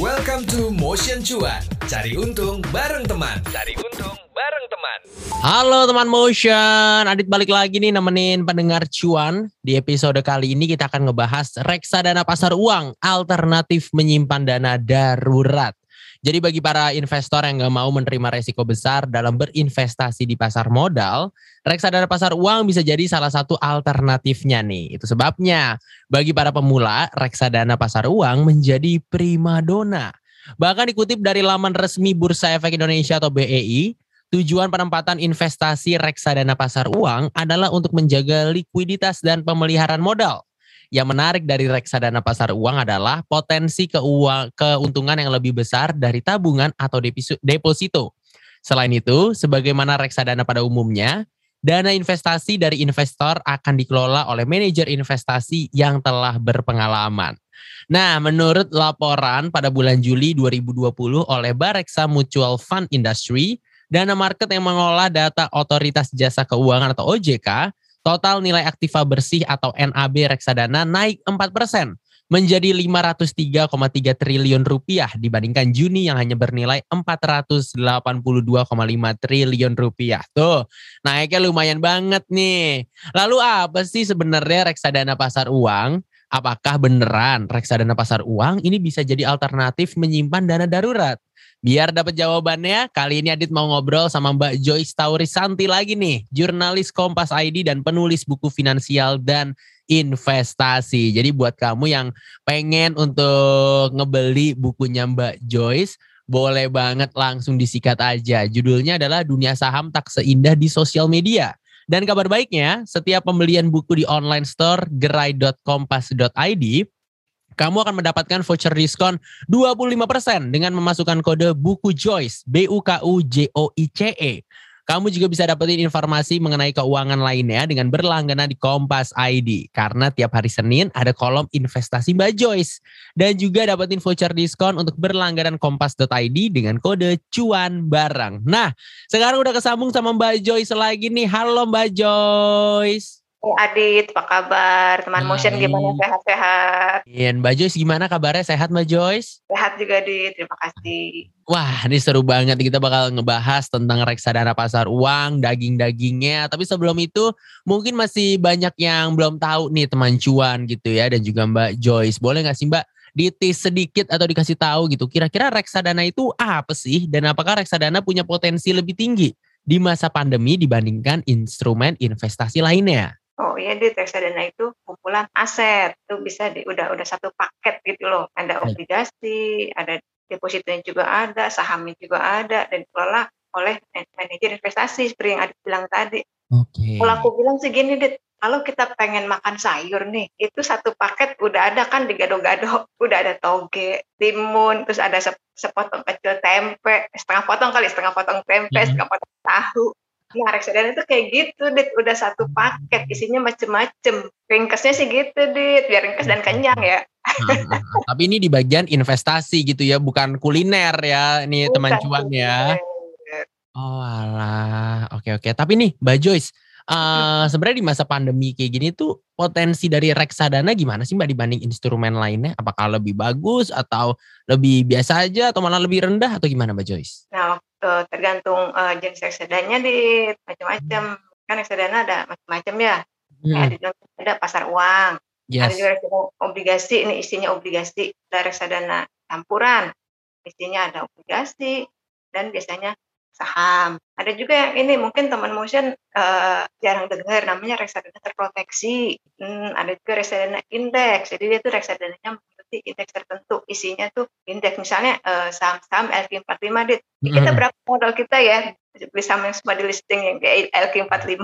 Welcome to Motion Cuan. Cari untung bareng teman. Cari untung bareng teman. Halo teman Motion, Adit balik lagi nih nemenin pendengar cuan. Di episode kali ini kita akan ngebahas reksadana pasar uang, alternatif menyimpan dana darurat. Jadi bagi para investor yang nggak mau menerima resiko besar dalam berinvestasi di pasar modal, reksadana pasar uang bisa jadi salah satu alternatifnya nih. Itu sebabnya bagi para pemula, reksadana pasar uang menjadi primadona. Bahkan dikutip dari laman resmi Bursa Efek Indonesia atau BEI, tujuan penempatan investasi reksadana pasar uang adalah untuk menjaga likuiditas dan pemeliharaan modal yang menarik dari reksadana pasar uang adalah potensi keuang, keuntungan yang lebih besar dari tabungan atau deposito. Selain itu, sebagaimana reksadana pada umumnya, dana investasi dari investor akan dikelola oleh manajer investasi yang telah berpengalaman. Nah, menurut laporan pada bulan Juli 2020 oleh Bareksa Mutual Fund Industry, dana market yang mengelola data Otoritas Jasa Keuangan atau OJK Total nilai aktiva bersih atau NAB reksadana naik 4% menjadi 503,3 triliun rupiah dibandingkan Juni yang hanya bernilai 482,5 triliun rupiah. Tuh, naiknya lumayan banget nih. Lalu apa sih sebenarnya reksadana pasar uang? Apakah beneran reksadana pasar uang ini bisa jadi alternatif menyimpan dana darurat? Biar dapat jawabannya, kali ini Adit mau ngobrol sama Mbak Joyce Taurisanti lagi nih, jurnalis Kompas ID dan penulis buku finansial dan investasi. Jadi buat kamu yang pengen untuk ngebeli bukunya Mbak Joyce, boleh banget langsung disikat aja. Judulnya adalah Dunia Saham Tak Seindah di Sosial Media. Dan kabar baiknya, setiap pembelian buku di online store gerai.kompas.id kamu akan mendapatkan voucher diskon 25% dengan memasukkan kode buku Joyce, B U K U J O I C E. Kamu juga bisa dapetin informasi mengenai keuangan lainnya dengan berlangganan di Kompas ID. Karena tiap hari Senin ada kolom investasi Mbak Joyce. Dan juga dapetin voucher diskon untuk berlangganan kompas.id dengan kode cuan barang. Nah, sekarang udah kesambung sama Mbak Joyce lagi nih. Halo Mbak Joyce. Hey Adit, apa kabar? Teman Hai. motion gimana? Sehat-sehat? Iya, Mbak Joyce gimana kabarnya? Sehat Mbak Joyce? Sehat juga, Adit. Terima kasih. Wah, ini seru banget. Kita bakal ngebahas tentang reksadana pasar uang, daging-dagingnya. Tapi sebelum itu, mungkin masih banyak yang belum tahu nih teman cuan gitu ya. Dan juga Mbak Joyce. Boleh nggak sih Mbak ditis sedikit atau dikasih tahu gitu. Kira-kira reksadana itu apa sih? Dan apakah reksadana punya potensi lebih tinggi di masa pandemi dibandingkan instrumen investasi lainnya? Oh iya di reksadana itu kumpulan aset itu bisa di, udah udah satu paket gitu loh ada obligasi ada depositonya juga ada sahamnya juga ada dan dikelola oleh manajer investasi seperti yang ada bilang tadi. Oke. Okay. Kalau aku bilang sih gini deh kalau kita pengen makan sayur nih itu satu paket udah ada kan di gado-gado udah ada toge timun terus ada sepotong kecil tempe setengah potong kali setengah potong tempe hmm. setengah potong tahu Nah, reksadana itu kayak gitu, Dit. Udah satu paket, isinya macem-macem. Ringkesnya sih gitu, Dit. Biar ringkes dan kenyang ya. Tapi ini di bagian investasi gitu ya, bukan kuliner ya. Ini bukan teman cuan ya. Oh alah, oke oke. Tapi nih, Mbak Joyce, uh, sebenarnya di masa pandemi kayak gini tuh potensi dari reksadana gimana sih Mbak dibanding instrumen lainnya? Apakah lebih bagus atau lebih biasa aja atau malah lebih rendah atau gimana Mbak Joyce? Nah, uh, tergantung uh, jenis reksadanya di macam-macam. Kan reksadana ada macam-macam ya. Hmm. Ada, ada pasar uang, yes. ada juga reksadana obligasi. Ini isinya obligasi. Ada reksadana campuran, isinya ada obligasi dan biasanya saham. Ada juga yang ini mungkin teman motion uh, jarang dengar namanya reksadana terproteksi. Hmm, ada juga reksadana indeks. Jadi dia tuh reksadananya mengikuti indeks tertentu. Isinya tuh indeks misalnya uh, saham-saham LQ45 dit. Mm-hmm. Kita berapa modal kita ya beli saham yang semua di listing yang kayak LQ45.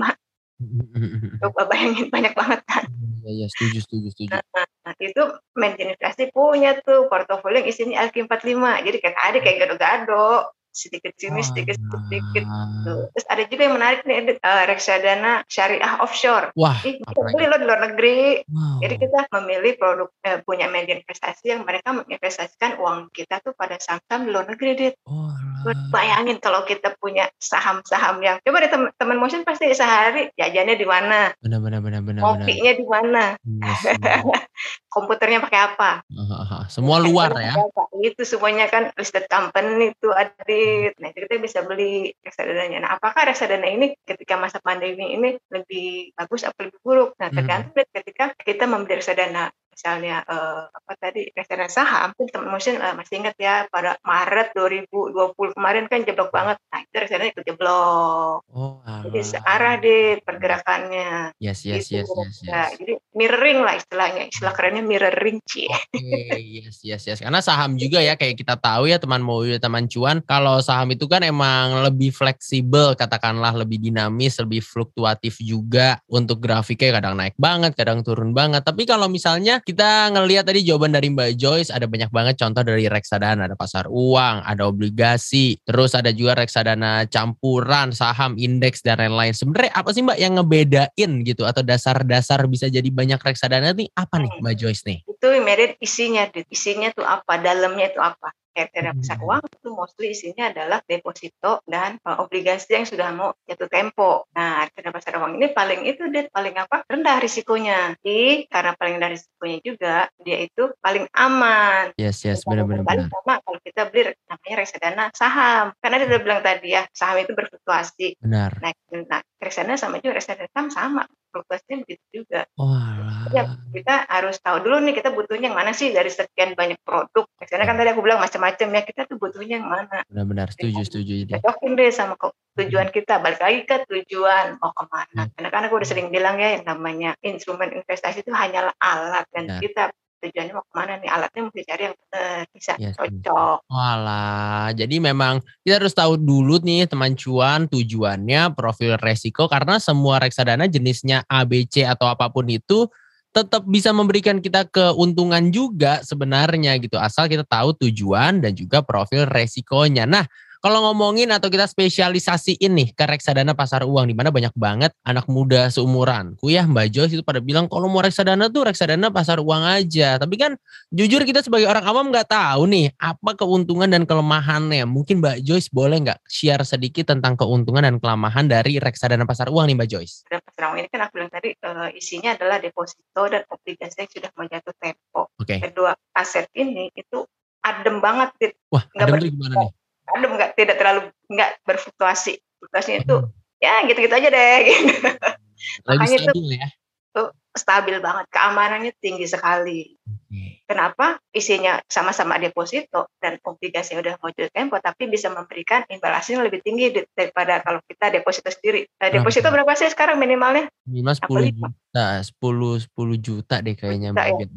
Mm-hmm. Coba bayangin banyak banget kan. Iya, ya, setuju, setuju, setuju. Nah, nah, itu manajer investasi punya tuh portofolio yang isinya LQ45. Jadi kayak tadi kayak gado-gado sedikit sini sedikit sedikit gitu. Terus ada juga yang menarik nih uh, reksadana syariah offshore. Wah, Ih, beli lo di luar negeri. Wow. Jadi kita memilih produk uh, punya media investasi yang mereka menginvestasikan uang kita tuh pada saham-saham di luar negeri, Dit. Oh, Bayangin kalau kita punya saham-saham yang coba deh teman motion pasti sehari jajannya di mana? Benar benar benar benar. Kopinya di mana? Yes, iya Komputernya pakai apa? Uh, semua luar ya. Itu semuanya kan listed company itu adit. Nah, itu kita bisa beli reksadana. Nah, apakah reksadana ini ketika masa pandemi ini lebih bagus atau lebih buruk? Nah, hmm. tergantung hmm. ketika kita membeli reksadana misalnya uh, apa tadi reksadana saham itu teman motion uh, masih ingat ya pada Maret 2020 kemarin kan jeblok banget. Nah itu reksadana ikut jeblok. Oh, jadi searah deh pergerakannya yes yes gitu. yes, yes, yes. Nah, jadi mirroring lah istilahnya. Istilah kerennya mirroring sih okay, yes yes yes. Karena saham juga ya kayak kita tahu ya teman mau teman cuan kalau saham itu kan emang lebih fleksibel katakanlah lebih dinamis lebih fluktuatif juga. Untuk grafiknya kadang naik banget kadang turun banget. Tapi kalau misalnya kita ngelihat tadi jawaban dari Mbak Joyce ada banyak banget contoh dari reksadana, ada pasar uang, ada obligasi, terus ada juga reksadana campuran, saham, indeks dan lain-lain. Sebenarnya apa sih Mbak yang ngebedain gitu atau dasar-dasar bisa jadi banyak reksadana nih apa nih Mbak Joyce nih? Itu mirip isinya, isinya tuh apa, dalamnya itu apa kriteria pasar uang itu mostly isinya adalah deposito dan uh, obligasi yang sudah mau jatuh tempo. Nah, kriteria pasar uang ini paling itu dia paling apa? rendah risikonya. Jadi karena paling rendah risikonya juga dia itu paling aman. Yes, yes, benar-benar. Paling sama kalau kita beli namanya reksadana saham. Karena dia udah bilang tadi ya, saham itu berfluktuasi. Benar. Nah, nah reksadana sama juga reksadana saham sama fluktuasinya begitu juga. Oh, ya, kita harus tahu dulu nih kita butuhnya yang mana sih dari sekian banyak produk. Karena kan tadi aku bilang macam-macam ya kita tuh butuhnya yang mana. Benar-benar setuju setuju ini. Cocokin deh sama tujuan kita. Balik lagi ke tujuan mau ke mana. Hmm. Karena kan aku udah sering bilang ya yang namanya instrumen investasi itu hanyalah alat dan nah. kita tujuannya mau ke mana nih alatnya mesti cari yang benar bisa yes, iya cocok. Walah, jadi memang kita harus tahu dulu nih teman cuan tujuannya profil resiko karena semua reksadana jenisnya ABC atau apa pun itu tetap bisa memberikan kita keuntungan juga sebenarnya gitu asal kita tahu tujuan dan juga profil resikonya. Nah, kalau ngomongin atau kita spesialisasi ini ke reksadana pasar uang di mana banyak banget anak muda seumuran. Ku ya Mbak Joyce itu pada bilang kalau mau reksadana tuh reksadana pasar uang aja. Tapi kan jujur kita sebagai orang awam nggak tahu nih apa keuntungan dan kelemahannya. Mungkin Mbak Joyce boleh nggak share sedikit tentang keuntungan dan kelemahan dari reksadana pasar uang nih Mbak Joyce? Reksadana pasar uang ini kan aku bilang tadi uh, isinya adalah deposito dan obligasi yang sudah menjatuh tempo. Okay. Kedua aset ini itu adem banget. Wah, adem tuh gimana nih? Adem nggak tidak terlalu nggak berfluktuasi. Fluktuasinya itu hmm. ya gitu-gitu aja deh gitu. makanya itu ya? tuh stabil banget. Keamanannya tinggi sekali. Kenapa? Isinya sama-sama deposito dan obligasi udah mau tempo tapi bisa memberikan imbal hasil lebih tinggi daripada kalau kita deposito sendiri. Nah, deposito berapa sih sekarang minimalnya? Minimal sepuluh juta sepuluh sepuluh juta deh kayaknya juta, ya?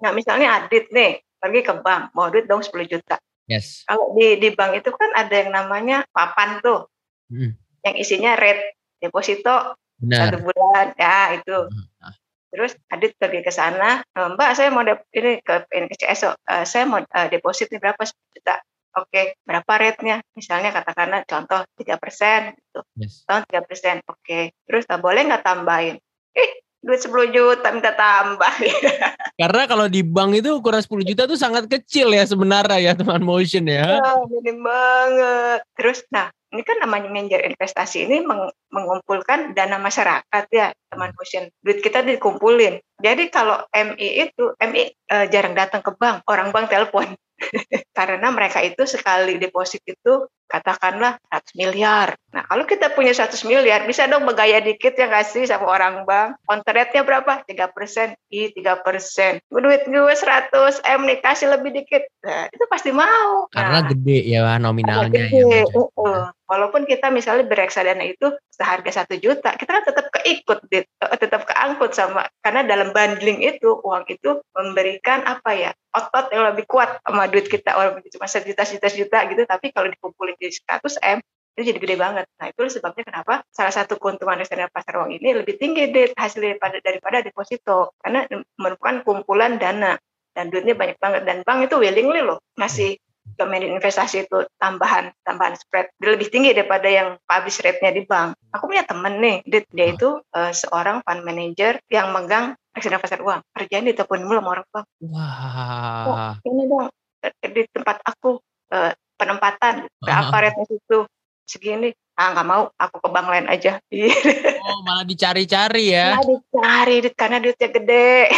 nah misalnya Adit nih pergi ke bank mau duit dong 10 juta Yes. Kalau di di bank itu kan ada yang namanya papan tuh, hmm. yang isinya rate deposito Benar. satu bulan, ya itu. Hmm. Terus Adit pergi ke sana, eh, Mbak saya mau ini ke NKCS, uh, eh, saya mau uh, deposit ini berapa juta. Oke, okay. berapa rate-nya? Misalnya katakanlah contoh tiga persen, gitu. Yes. Tahun tiga persen, oke. Okay. Terus tak boleh nggak tambahin? Eh, duit 10 juta minta tambah. Karena kalau di bank itu ukuran 10 juta tuh sangat kecil ya sebenarnya ya teman motion ya. Minim banget. Terus nah ini kan namanya manajer investasi ini meng mengumpulkan dana masyarakat ya teman motion duit kita dikumpulin jadi kalau MI itu MI e, eh, jarang datang ke bank orang bank telepon karena mereka itu sekali deposit itu katakanlah 100 miliar. Nah, kalau kita punya 100 miliar, bisa dong bergaya dikit ya kasih sama orang bank. Kontretnya berapa? 3 persen. I, 3 persen. Duit gue 100 M nih, kasih lebih dikit. Nah, itu pasti mau. Karena nah, gede ya nominalnya. Gede. Ya, uh, walaupun kita misalnya bereksadana itu seharga satu juta, kita kan tetap keikut, eh, tetap keangkut sama karena dalam bundling itu uang itu memberikan apa ya otot yang lebih kuat sama duit kita walaupun cuma sejuta sejuta juta gitu, tapi kalau dikumpulin di 100 m itu jadi gede banget. Nah itu sebabnya kenapa salah satu keuntungan reksadana pasar uang ini lebih tinggi deh hasil daripada daripada deposito karena merupakan kumpulan dana dan duitnya banyak banget dan bank itu willingly loh ngasih domain investasi itu tambahan tambahan spread dia lebih tinggi daripada yang publish rate-nya di bank. Aku punya temen nih, dia, dia itu uh, seorang fund manager yang megang reksadana pasar uang. Kerjaan di telepon mulu sama orang bank. Wah. Oh, ini dong di tempat aku uh, penempatan berapa rate itu segini ah nggak mau aku ke bank lain aja. Oh malah dicari-cari ya? Malah dicari karena duitnya gede.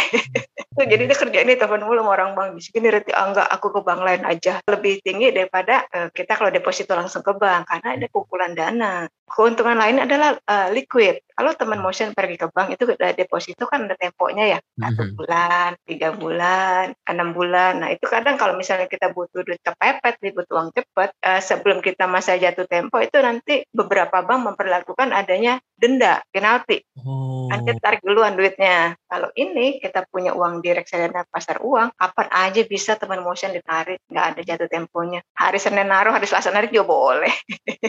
Tuh jadi dia kerja ini telepon mulu sama orang bank. Di sini reti ah enggak aku ke bank lain aja. Lebih tinggi daripada uh, kita kalau deposito langsung ke bank karena ada kumpulan dana. Keuntungan lain adalah uh, liquid kalau teman motion pergi ke bank itu ada deposito kan ada temponya ya satu mm-hmm. bulan tiga bulan enam bulan nah itu kadang kalau misalnya kita butuh duit kepepet butuh uang cepat uh, sebelum kita masa jatuh tempo itu nanti beberapa bank memperlakukan adanya denda penalti. Oh. Nanti tarik duluan duitnya. Kalau ini kita punya uang di reksadana pasar uang, kapan aja bisa teman motion ditarik, nggak ada jatuh temponya. Hari Senin naruh, hari Selasa narik juga boleh.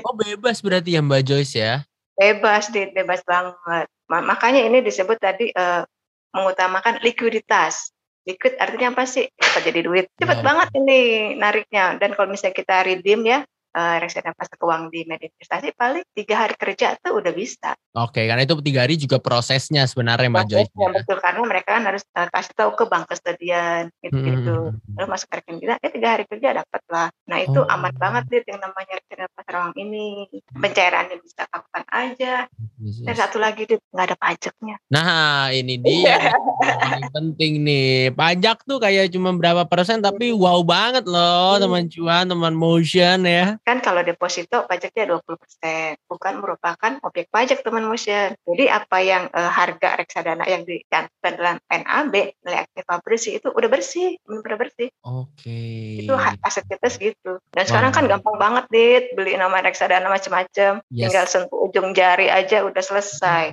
oh bebas berarti ya Mbak Joyce ya? Bebas, dit, bebas banget. Makanya ini disebut tadi uh, mengutamakan likuiditas. Liquid artinya apa sih? Cepat jadi duit. Cepat oh. banget ini nariknya. Dan kalau misalnya kita redeem ya, uh, reksadana pasar keuangan di media investasi paling tiga hari kerja tuh udah bisa. Oke, karena itu tiga hari juga prosesnya sebenarnya Mbak Joy. Ya, betul, karena mereka kan harus uh, kasih tahu ke bank kustodian gitu-gitu. Hmm. Lalu masuk rekening kita, eh tiga hari kerja dapat lah. Nah itu oh. aman banget deh yang namanya reksadana pasar uang ini. Pencairannya bisa kapan aja. Yes, yes. Dan satu lagi deh, nggak ada pajaknya. Nah ini dia yang penting nih. Pajak tuh kayak cuma berapa persen tapi wow banget loh hmm. teman cuan, teman motion ya kan kalau deposito pajaknya 20%, bukan merupakan objek pajak teman motion. Jadi apa yang uh, harga reksadana yang dicantumkan dalam NAB nilai aktiva bersih itu udah bersih, benar bersih. Oke. Okay. Itu aset kita segitu. Dan wow. sekarang kan gampang banget dit beli nama reksadana macam-macam, yes. tinggal sentuh ujung jari aja udah selesai.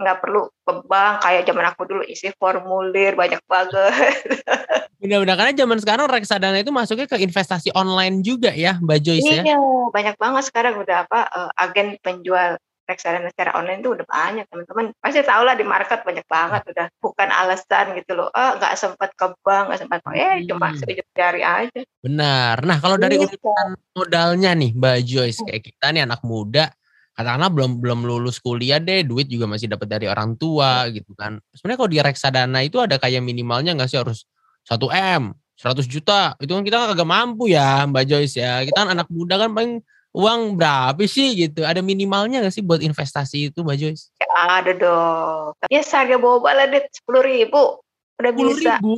Nggak perlu ke bank kayak zaman aku dulu isi formulir banyak banget. Benar-benar karena zaman sekarang reksadana itu masuknya ke investasi online juga ya, Mbak Joyce iya, ya. Iya, banyak banget sekarang udah apa uh, agen penjual reksadana secara online itu udah banyak teman-teman pasti tahu lah di market banyak banget udah bukan alasan gitu loh oh nggak sempat ke bank nggak sempat eh cuma hmm. sedikit cari aja benar nah kalau dari iya. urutan modalnya nih Mbak Joyce kayak kita nih anak muda katakanlah belum belum lulus kuliah deh duit juga masih dapat dari orang tua gitu kan sebenarnya kalau di reksadana itu ada kayak minimalnya nggak sih harus 1 M, 100 juta. Itu kan kita kagak mampu ya Mbak Joyce ya. Kita kan anak muda kan paling uang berapa sih gitu. Ada minimalnya gak sih buat investasi itu Mbak Joyce? Ya, ada dong. Ya harga boba lah deh 10 ribu. Udah 10 bisa. ribu?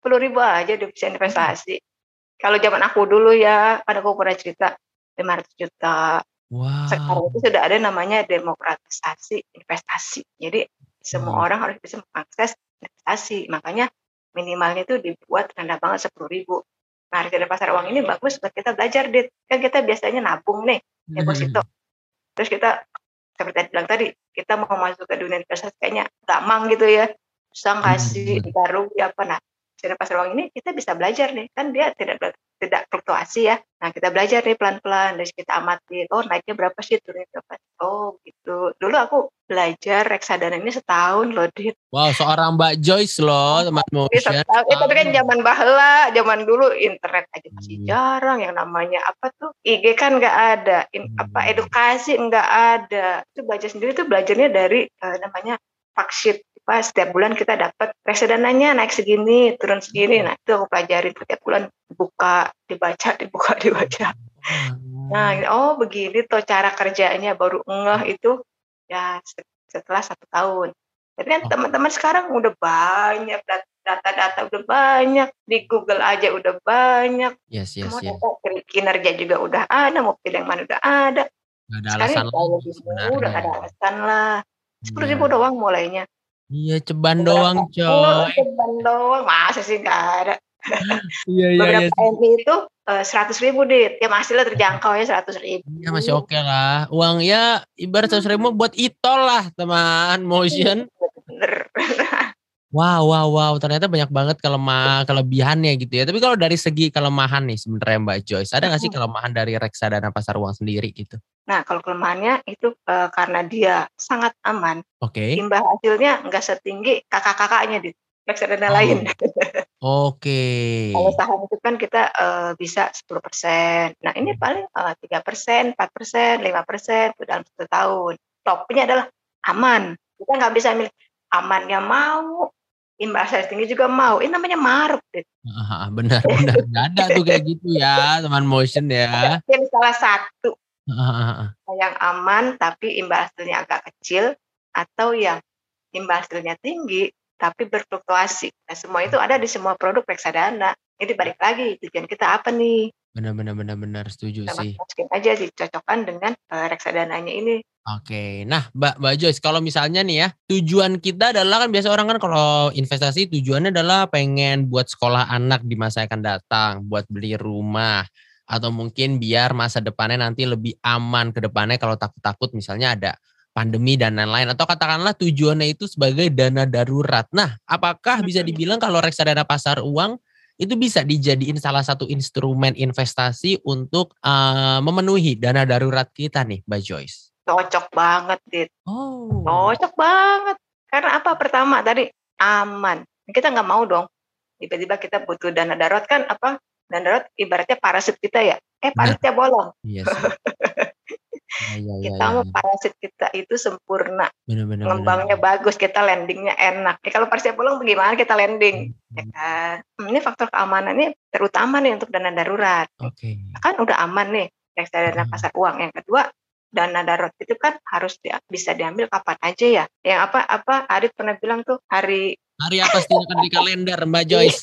10 ribu aja udah bisa investasi. Kalau zaman aku dulu ya, ada aku pernah cerita 500 juta. Wow. Sekarang itu sudah ada namanya demokratisasi investasi. Jadi semua wow. orang harus bisa mengakses investasi. Makanya minimalnya itu dibuat rendah banget sepuluh ribu. Nah, harga pasar uang ini bagus buat kita belajar, Dit. Kan kita biasanya nabung nih, deposito. Hmm. Terus kita, seperti bilang tadi, kita mau masuk ke dunia investasi kayaknya gampang gitu ya. Susah ngasih, hmm. baru ya apa. Nah, pasar uang ini kita bisa belajar nih. Kan dia tidak tidak fluktuasi ya. Nah kita belajar nih pelan-pelan, dari kita amati, oh naiknya berapa sih, turunnya berapa Oh gitu. Dulu aku belajar reksadana ini setahun loh, Dit. Wow, seorang Mbak Joyce loh, teman motion. Eh, tapi kan zaman bahla, zaman dulu internet aja masih hmm. jarang yang namanya apa tuh IG kan nggak ada, In, hmm. apa edukasi nggak ada. Itu baca sendiri tuh belajarnya dari uh, namanya fact apa setiap bulan kita dapat reksadananya naik segini turun segini. Nah itu aku pelajari setiap bulan buka dibaca dibuka dibaca. Nah oh begini tuh cara kerjanya baru ngeh itu ya setelah satu tahun. Tapi kan oh. teman-teman sekarang udah banyak data-data udah banyak di Google aja udah banyak. Yes, yes, yes. data kinerja juga udah ada mau pilih yang mana udah ada. Gak ada alasan sekarang udah ada alasan lah. Sepuluh ribu iya. doang mulainya Iya ceban doang coy. Ceban doang masa sih nggak ada. iya iya. Beberapa iya. MI itu eh, seratus uh, ribu dit, ya masih lah terjangkau ya seratus ribu. Iya masih oke okay lah. Uang ya ibarat seratus ribu buat itol lah teman motion. Bener. Wow, wow, wow. Ternyata banyak banget kelemah kelebihannya gitu ya. Tapi kalau dari segi kelemahan nih sebenarnya Mbak Joyce, ada nggak sih kelemahan dari reksadana pasar uang sendiri gitu? Nah, kalau kelemahannya itu uh, karena dia sangat aman. Oke. Okay. Imbal hasilnya nggak setinggi kakak-kakaknya di reksadana oh. lain. Oke. Okay. Kalau saham itu kan kita uh, bisa 10%. Nah, ini paling tiga persen, empat persen, lima persen dalam satu tahun. Topnya adalah aman. Kita nggak bisa milih amannya mau imbal hasil tinggi juga mau. Ini namanya maruk deh. Ah, benar benar nggak ada tuh kayak gitu ya teman motion ya. Yang salah satu yang aman tapi imbal hasilnya agak kecil atau yang imbal hasilnya tinggi tapi berfluktuasi. Nah semua itu ada di semua produk reksadana. Jadi balik lagi tujuan kita apa nih? Benar-benar benar-benar setuju kita sih. Masukin aja dicocokkan dengan uh, reksadananya ini. Oke, nah Mbak Mbak Joyce, kalau misalnya nih ya tujuan kita adalah kan biasa orang kan kalau investasi tujuannya adalah pengen buat sekolah anak di masa akan datang, buat beli rumah, atau mungkin biar masa depannya nanti lebih aman ke depannya kalau takut-takut misalnya ada pandemi dan lain-lain atau katakanlah tujuannya itu sebagai dana darurat. Nah, apakah bisa dibilang kalau reksadana pasar uang itu bisa dijadiin salah satu instrumen investasi untuk uh, memenuhi dana darurat kita nih, Mbak Joyce? Cocok banget, Dit. Oh. Cocok banget. Karena apa? Pertama tadi aman. Kita nggak mau dong. Tiba-tiba kita butuh dana darurat kan apa? Dana darurat ibaratnya parasit kita ya. Eh parasitnya bolong. Iya Ya, ya, kita ya, mau ya. parasit kita itu sempurna, bener, bener, ngembangnya bener. bagus, kita landingnya enak. Ya, kalau parasit bolong bagaimana kita landing? Hmm. Ya kan? Hmm, ini faktor keamanan ini terutama nih untuk dana darurat. Okay. Kan udah aman nih reksadana hmm. pasar uang. Yang kedua dana darurat itu kan harus di, bisa diambil kapan aja ya. Yang apa apa Adit pernah bilang tuh hari hari apa sih kan di kalender Mbak Joyce.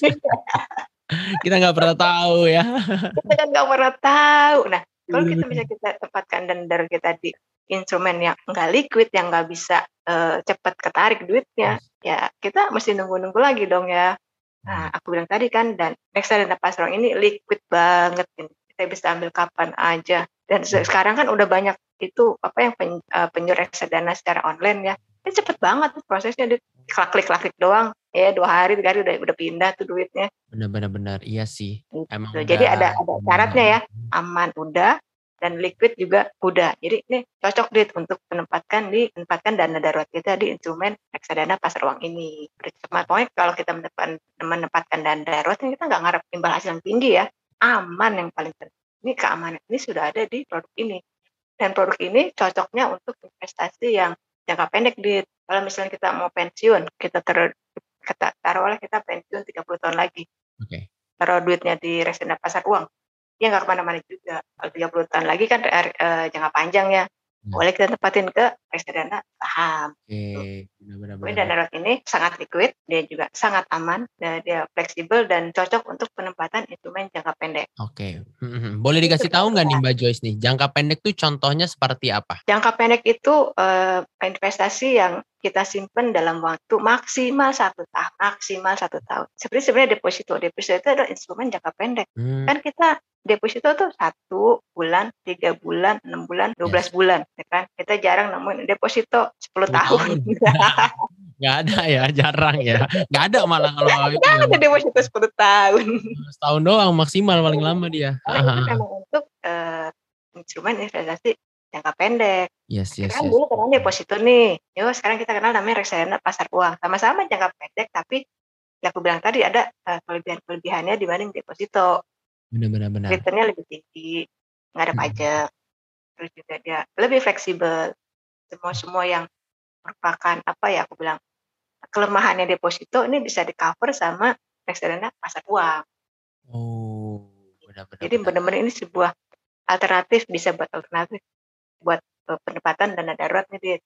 kita nggak pernah tahu ya. kita kan nggak pernah tahu. Nah kalau kita bisa kita tempatkan dendar kita di instrumen yang enggak liquid, yang enggak bisa uh, cepat ketarik duitnya, ya kita mesti nunggu-nunggu lagi dong ya. Nah, aku bilang tadi kan, dan reksadana pasar ini liquid banget, kita bisa ambil kapan aja. Dan sekarang kan udah banyak itu apa yang pen, uh, penyuh reksadana secara online ya, ini cepet banget prosesnya, di klik klik klik doang, ya dua hari tiga hari udah udah pindah tuh duitnya. Benar-benar benar, iya sih. Gitu. Emang Jadi ada ada syaratnya ya, aman udah, dan liquid juga udah. Jadi ini cocok dit untuk menempatkan di menempatkan dana darurat kita di instrumen reksadana pasar uang ini. Cuma pokoknya kalau kita menempatkan, menempatkan dana darurat kita nggak ngarep imbal hasil yang tinggi ya, aman yang paling penting. Ini keamanan ini sudah ada di produk ini. Dan produk ini cocoknya untuk investasi yang jangka pendek di kalau misalnya kita mau pensiun, kita ter kita taruhlah kita pensiun 30 tahun lagi. Oke. Okay. Taruh duitnya di reksadana pasar uang ya nggak ke mana-mana juga. Kalau 30 tahun lagi kan uh, jangka panjang ya. Hmm. Boleh kita tempatin ke reksadana saham. Oke, okay. benar-benar. Dana darurat ini sangat liquid, dia juga sangat aman, dan dia fleksibel dan cocok untuk penempatan instrumen jangka pendek. Oke, okay. Hmm, boleh dikasih tahu nggak nih Mbak Joyce nih, jangka pendek tuh contohnya seperti apa? Jangka pendek itu uh, investasi yang kita simpan dalam waktu maksimal satu tahun, maksimal satu tahun. Seperti sebenarnya deposito, deposito itu adalah instrumen jangka pendek. Hmm. Kan kita deposito tuh satu bulan, tiga bulan, enam bulan, dua belas yes. bulan, ya kan? Kita jarang nemuin deposito sepuluh tahun. Gak ada ya, jarang ya. Gak ada malah kalau itu. Gak ada deposito sepuluh tahun. Setahun doang maksimal paling lama dia. Oh, itu memang untuk uh, instrumen investasi jangka pendek. Yes, yes, kan yes. dulu kenal deposito nih. Yo, sekarang kita kenal namanya reksadana pasar uang. Sama-sama jangka pendek, tapi yang aku bilang tadi ada uh, kelebihan-kelebihannya dibanding deposito. Benar-benar. benar. Returnnya lebih tinggi, nggak ada hmm. pajak, terus juga dia lebih fleksibel. Semua semua yang merupakan apa ya aku bilang kelemahannya deposito ini bisa di cover sama reksadana pasar uang. Oh, benar-benar. Jadi benar-benar ini sebuah alternatif bisa buat alternatif buat uh, penempatan dana darurat nih dia.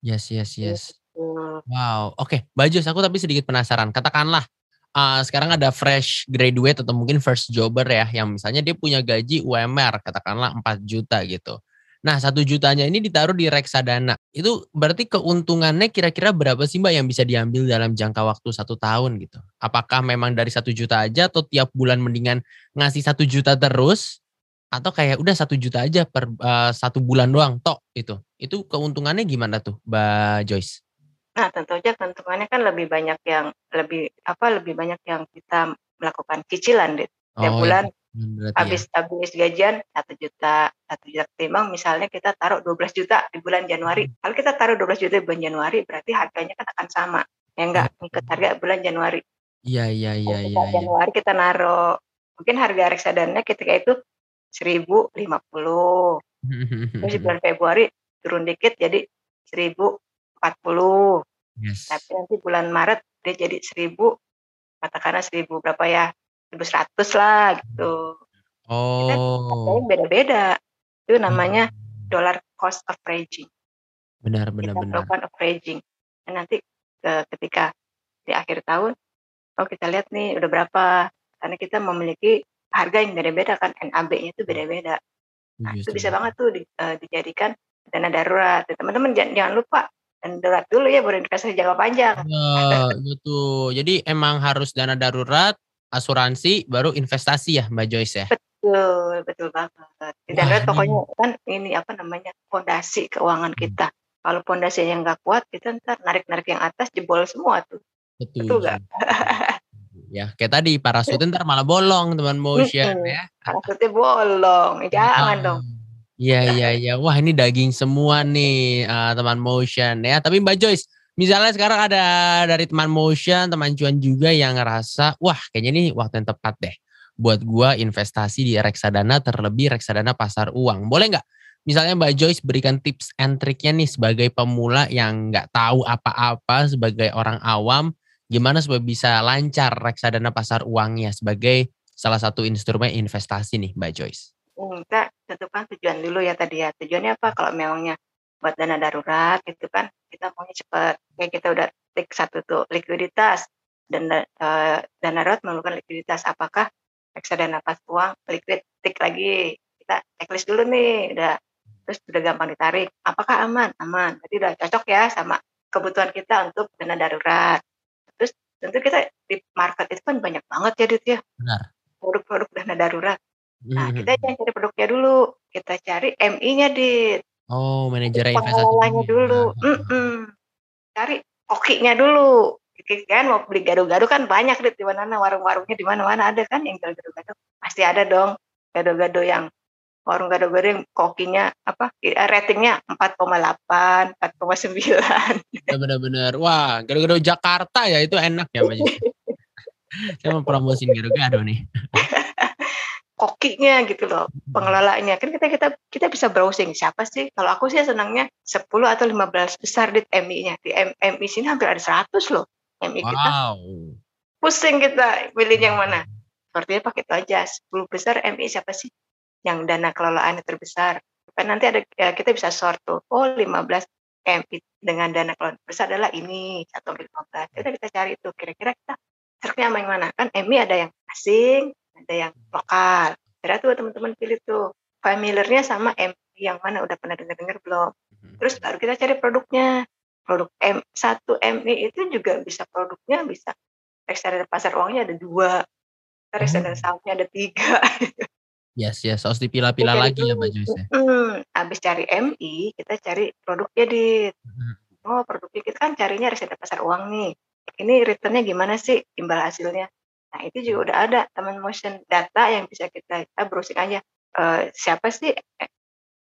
Yes, yes, yes. Gitu. Wow, oke, okay. Bajus, aku tapi sedikit penasaran. Katakanlah uh, sekarang ada fresh graduate atau mungkin first jobber ya yang misalnya dia punya gaji UMR katakanlah 4 juta gitu. Nah satu jutanya ini ditaruh di reksadana. Itu berarti keuntungannya kira-kira berapa sih mbak yang bisa diambil dalam jangka waktu satu tahun gitu? Apakah memang dari satu juta aja atau tiap bulan mendingan ngasih satu juta terus? Atau kayak udah satu juta aja per uh, satu bulan doang tok itu? Itu keuntungannya gimana tuh mbak Joyce? Nah, tentu aja keuntungannya kan lebih banyak yang lebih apa lebih banyak yang kita melakukan cicilan deh. Tiap oh, bulan habis ya. habis gajian satu juta satu juta ketimbang misalnya kita taruh 12 juta di bulan Januari. Hmm. Kalau kita taruh 12 juta di bulan Januari berarti harganya kan akan sama. Ya enggak ngikut harga bulan Januari. Iya iya iya iya. Ya. Januari kita naruh mungkin harga reksadana ketika itu 1050. Terus bulan Februari turun dikit jadi 1000 40. Yes. Tapi nanti bulan Maret dia jadi seribu katakanlah seribu berapa ya seribu seratus lah gitu. Oh. beda-beda. Itu namanya hmm. dollar cost averaging benar benar kita benar. melakukan averaging dan nanti ketika di akhir tahun oh kita lihat nih udah berapa. Karena kita memiliki harga yang beda-beda kan NAB-nya itu beda-beda. Nah itu bisa banget tuh di, uh, dijadikan dana darurat. Teman-teman jangan, jangan lupa darurat dulu ya baru investasi jangka panjang. Gitu jadi emang harus dana darurat asuransi baru investasi ya Mbak Joyce ya? Betul betul banget. Darurat pokoknya kan ini apa namanya fondasi keuangan hmm. kita. Kalau pondasinya nggak kuat kita ntar narik-narik yang atas jebol semua tuh. Betul, betul gak? ya kayak tadi parasut ntar malah bolong teman motion ya. Parasutnya bolong. Jangan ah. dong Iya iya iya. Wah ini daging semua nih uh, teman motion ya. Tapi Mbak Joyce, misalnya sekarang ada dari teman motion, teman cuan juga yang ngerasa, wah kayaknya ini waktu yang tepat deh buat gua investasi di reksadana terlebih reksadana pasar uang. Boleh nggak? Misalnya Mbak Joyce berikan tips and triknya nih sebagai pemula yang nggak tahu apa-apa sebagai orang awam gimana supaya bisa lancar reksadana pasar uangnya sebagai salah satu instrumen investasi nih Mbak Joyce? Kita tentukan tujuan dulu ya tadi ya. Tujuannya apa? Kalau memangnya buat dana darurat itu kan kita maunya cepat. Kayak kita udah tik satu tuh likuiditas. Dan uh, dana darurat memerlukan likuiditas. Apakah reksadana pas uang liquid tik lagi? Kita checklist dulu nih udah. Terus udah gampang ditarik. Apakah aman? Aman. Berarti udah cocok ya sama kebutuhan kita untuk dana darurat. Tentu kita di market itu kan banyak banget ya Dit ya. Benar. Produk-produk dana darurat nah hmm. kita jangan cari produknya dulu. Kita cari MI-nya Dit. Oh manajer investasi dulu. mm -mm. cari kokinya dulu. Kan mau beli gado-gado kan banyak Dit di mana warung-warungnya di mana-mana ada kan yang jual gado-gado. Pasti ada dong. Gado-gado yang warung gado-gado yang kokinya apa eh, ratingnya 4,8 4,9 benar-benar wah gado-gado Jakarta ya itu enak ya Mbak saya mau promosiin gado-gado nih kokinya gitu loh pengelolanya kan kita kita kita bisa browsing siapa sih kalau aku sih senangnya 10 atau 15 besar di MI-nya di M, MI sini hampir ada 100 loh MI wow. kita pusing kita pilih yang mana sepertinya pakai itu aja 10 besar MI siapa sih yang dana kelolaannya terbesar. Kan nanti ada ya kita bisa sort tuh. Oh 15 M dengan dana kelolaan besar adalah ini atau 15. Kita kita cari itu kira-kira kita cerknya yang mana? Kan MI ada yang asing, ada yang lokal. Kira tuh teman-teman pilih tuh familiarnya sama MI yang mana udah pernah dengar-dengar belum. Mhm. Terus baru kita cari produknya. Produk M satu MI itu juga bisa produknya bisa reksadana pasar uangnya ada dua, reksadana oh. sahamnya ada tiga. Yes, yes. Harus dipilah-pilah lagi ya Mbak Joyce. Hmm, habis cari MI, kita cari produknya di. Hmm. Oh, produknya kita kan carinya riset pasar uang nih. Ini returnnya gimana sih imbal hasilnya? Nah, itu juga udah ada teman motion data yang bisa kita, kita browsing aja. Uh, siapa sih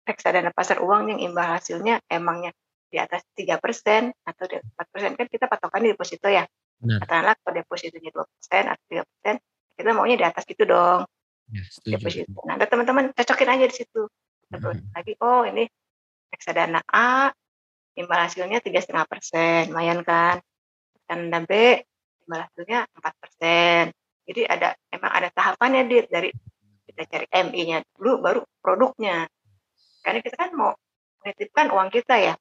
reksadana pasar uang yang imbal hasilnya emangnya di atas tiga persen atau di empat persen kan kita patokan di deposito ya. Katakanlah kalau depositonya dua persen atau tiga persen, kita maunya di atas itu dong. Ya, setuju. Nah, ada teman-teman cocokin aja di situ. Terus hmm. lagi, oh ini reksadana A, imbal hasilnya tiga setengah persen, lumayan kan? Reksadana B, hasilnya empat persen. Jadi ada emang ada tahapannya dit dari kita cari MI-nya dulu, baru produknya. Karena kita kan mau menitipkan uang kita ya,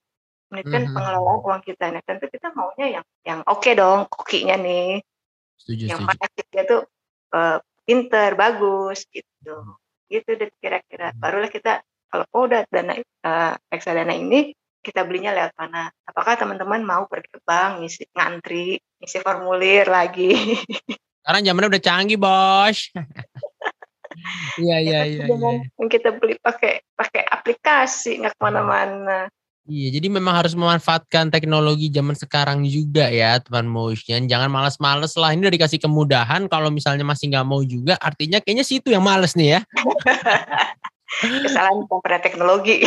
menitipkan mm -hmm. pengelolaan uang kita. Nah tentu kita maunya yang yang oke okay dong, kokinya nih. Setuju, yang mana kita tuh uh, pinter bagus gitu gitu deh kira-kira hmm. barulah kita kalau oh, udah dana uh, reksadana ini kita belinya lewat mana apakah teman-teman mau pergi ke bank ngisi ngantri ngisi formulir lagi sekarang zamannya udah canggih bos iya iya iya, iya. kita beli pakai pakai aplikasi nggak ke mana-mana Iya, jadi memang harus memanfaatkan teknologi zaman sekarang juga ya, teman motion. Jangan males-males lah. Ini udah dikasih kemudahan. Kalau misalnya masih nggak mau juga, artinya kayaknya situ yang males nih ya. Kesalahan pada teknologi.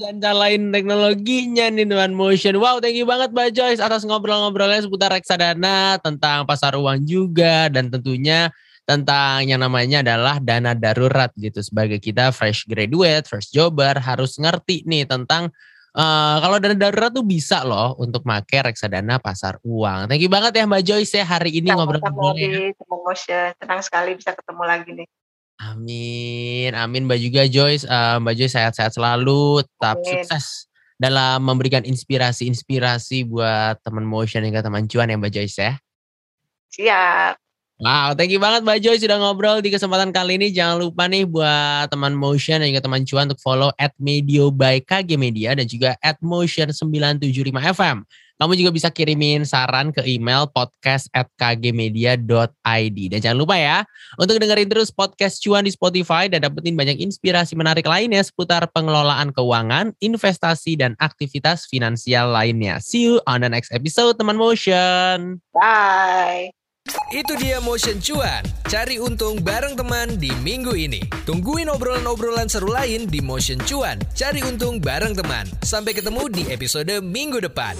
Jangan lain teknologinya nih teman motion. Wow, thank you banget Mbak Joyce atas ngobrol-ngobrolnya seputar reksadana, tentang pasar uang juga, dan tentunya tentang yang namanya adalah dana darurat gitu. Sebagai kita fresh graduate, first jobber, harus ngerti nih tentang Uh, kalau dana darurat tuh bisa loh untuk make reksadana pasar uang. Thank you banget ya Mbak Joyce ya hari ini ngobrol-ngobrol ya. Motion. Senang sekali bisa ketemu lagi nih. Amin, amin Mbak juga Joyce. Uh, Mbak Joyce sehat-sehat selalu, tetap amin. sukses dalam memberikan inspirasi-inspirasi buat teman motion hingga teman cuan ya Mbak Joyce ya. Siap. Wow, thank you banget Mbak Joy sudah ngobrol di kesempatan kali ini. Jangan lupa nih buat teman Motion dan juga teman Cuan untuk follow at Medio by KG Media dan juga at Motion 975 FM. Kamu juga bisa kirimin saran ke email podcast at kgmedia.id. Dan jangan lupa ya, untuk dengerin terus podcast Cuan di Spotify dan dapetin banyak inspirasi menarik lainnya seputar pengelolaan keuangan, investasi, dan aktivitas finansial lainnya. See you on the next episode, teman Motion. Bye. Itu dia Motion Cuan. Cari untung bareng teman di minggu ini. Tungguin obrolan-obrolan seru lain di Motion Cuan. Cari untung bareng teman. Sampai ketemu di episode minggu depan.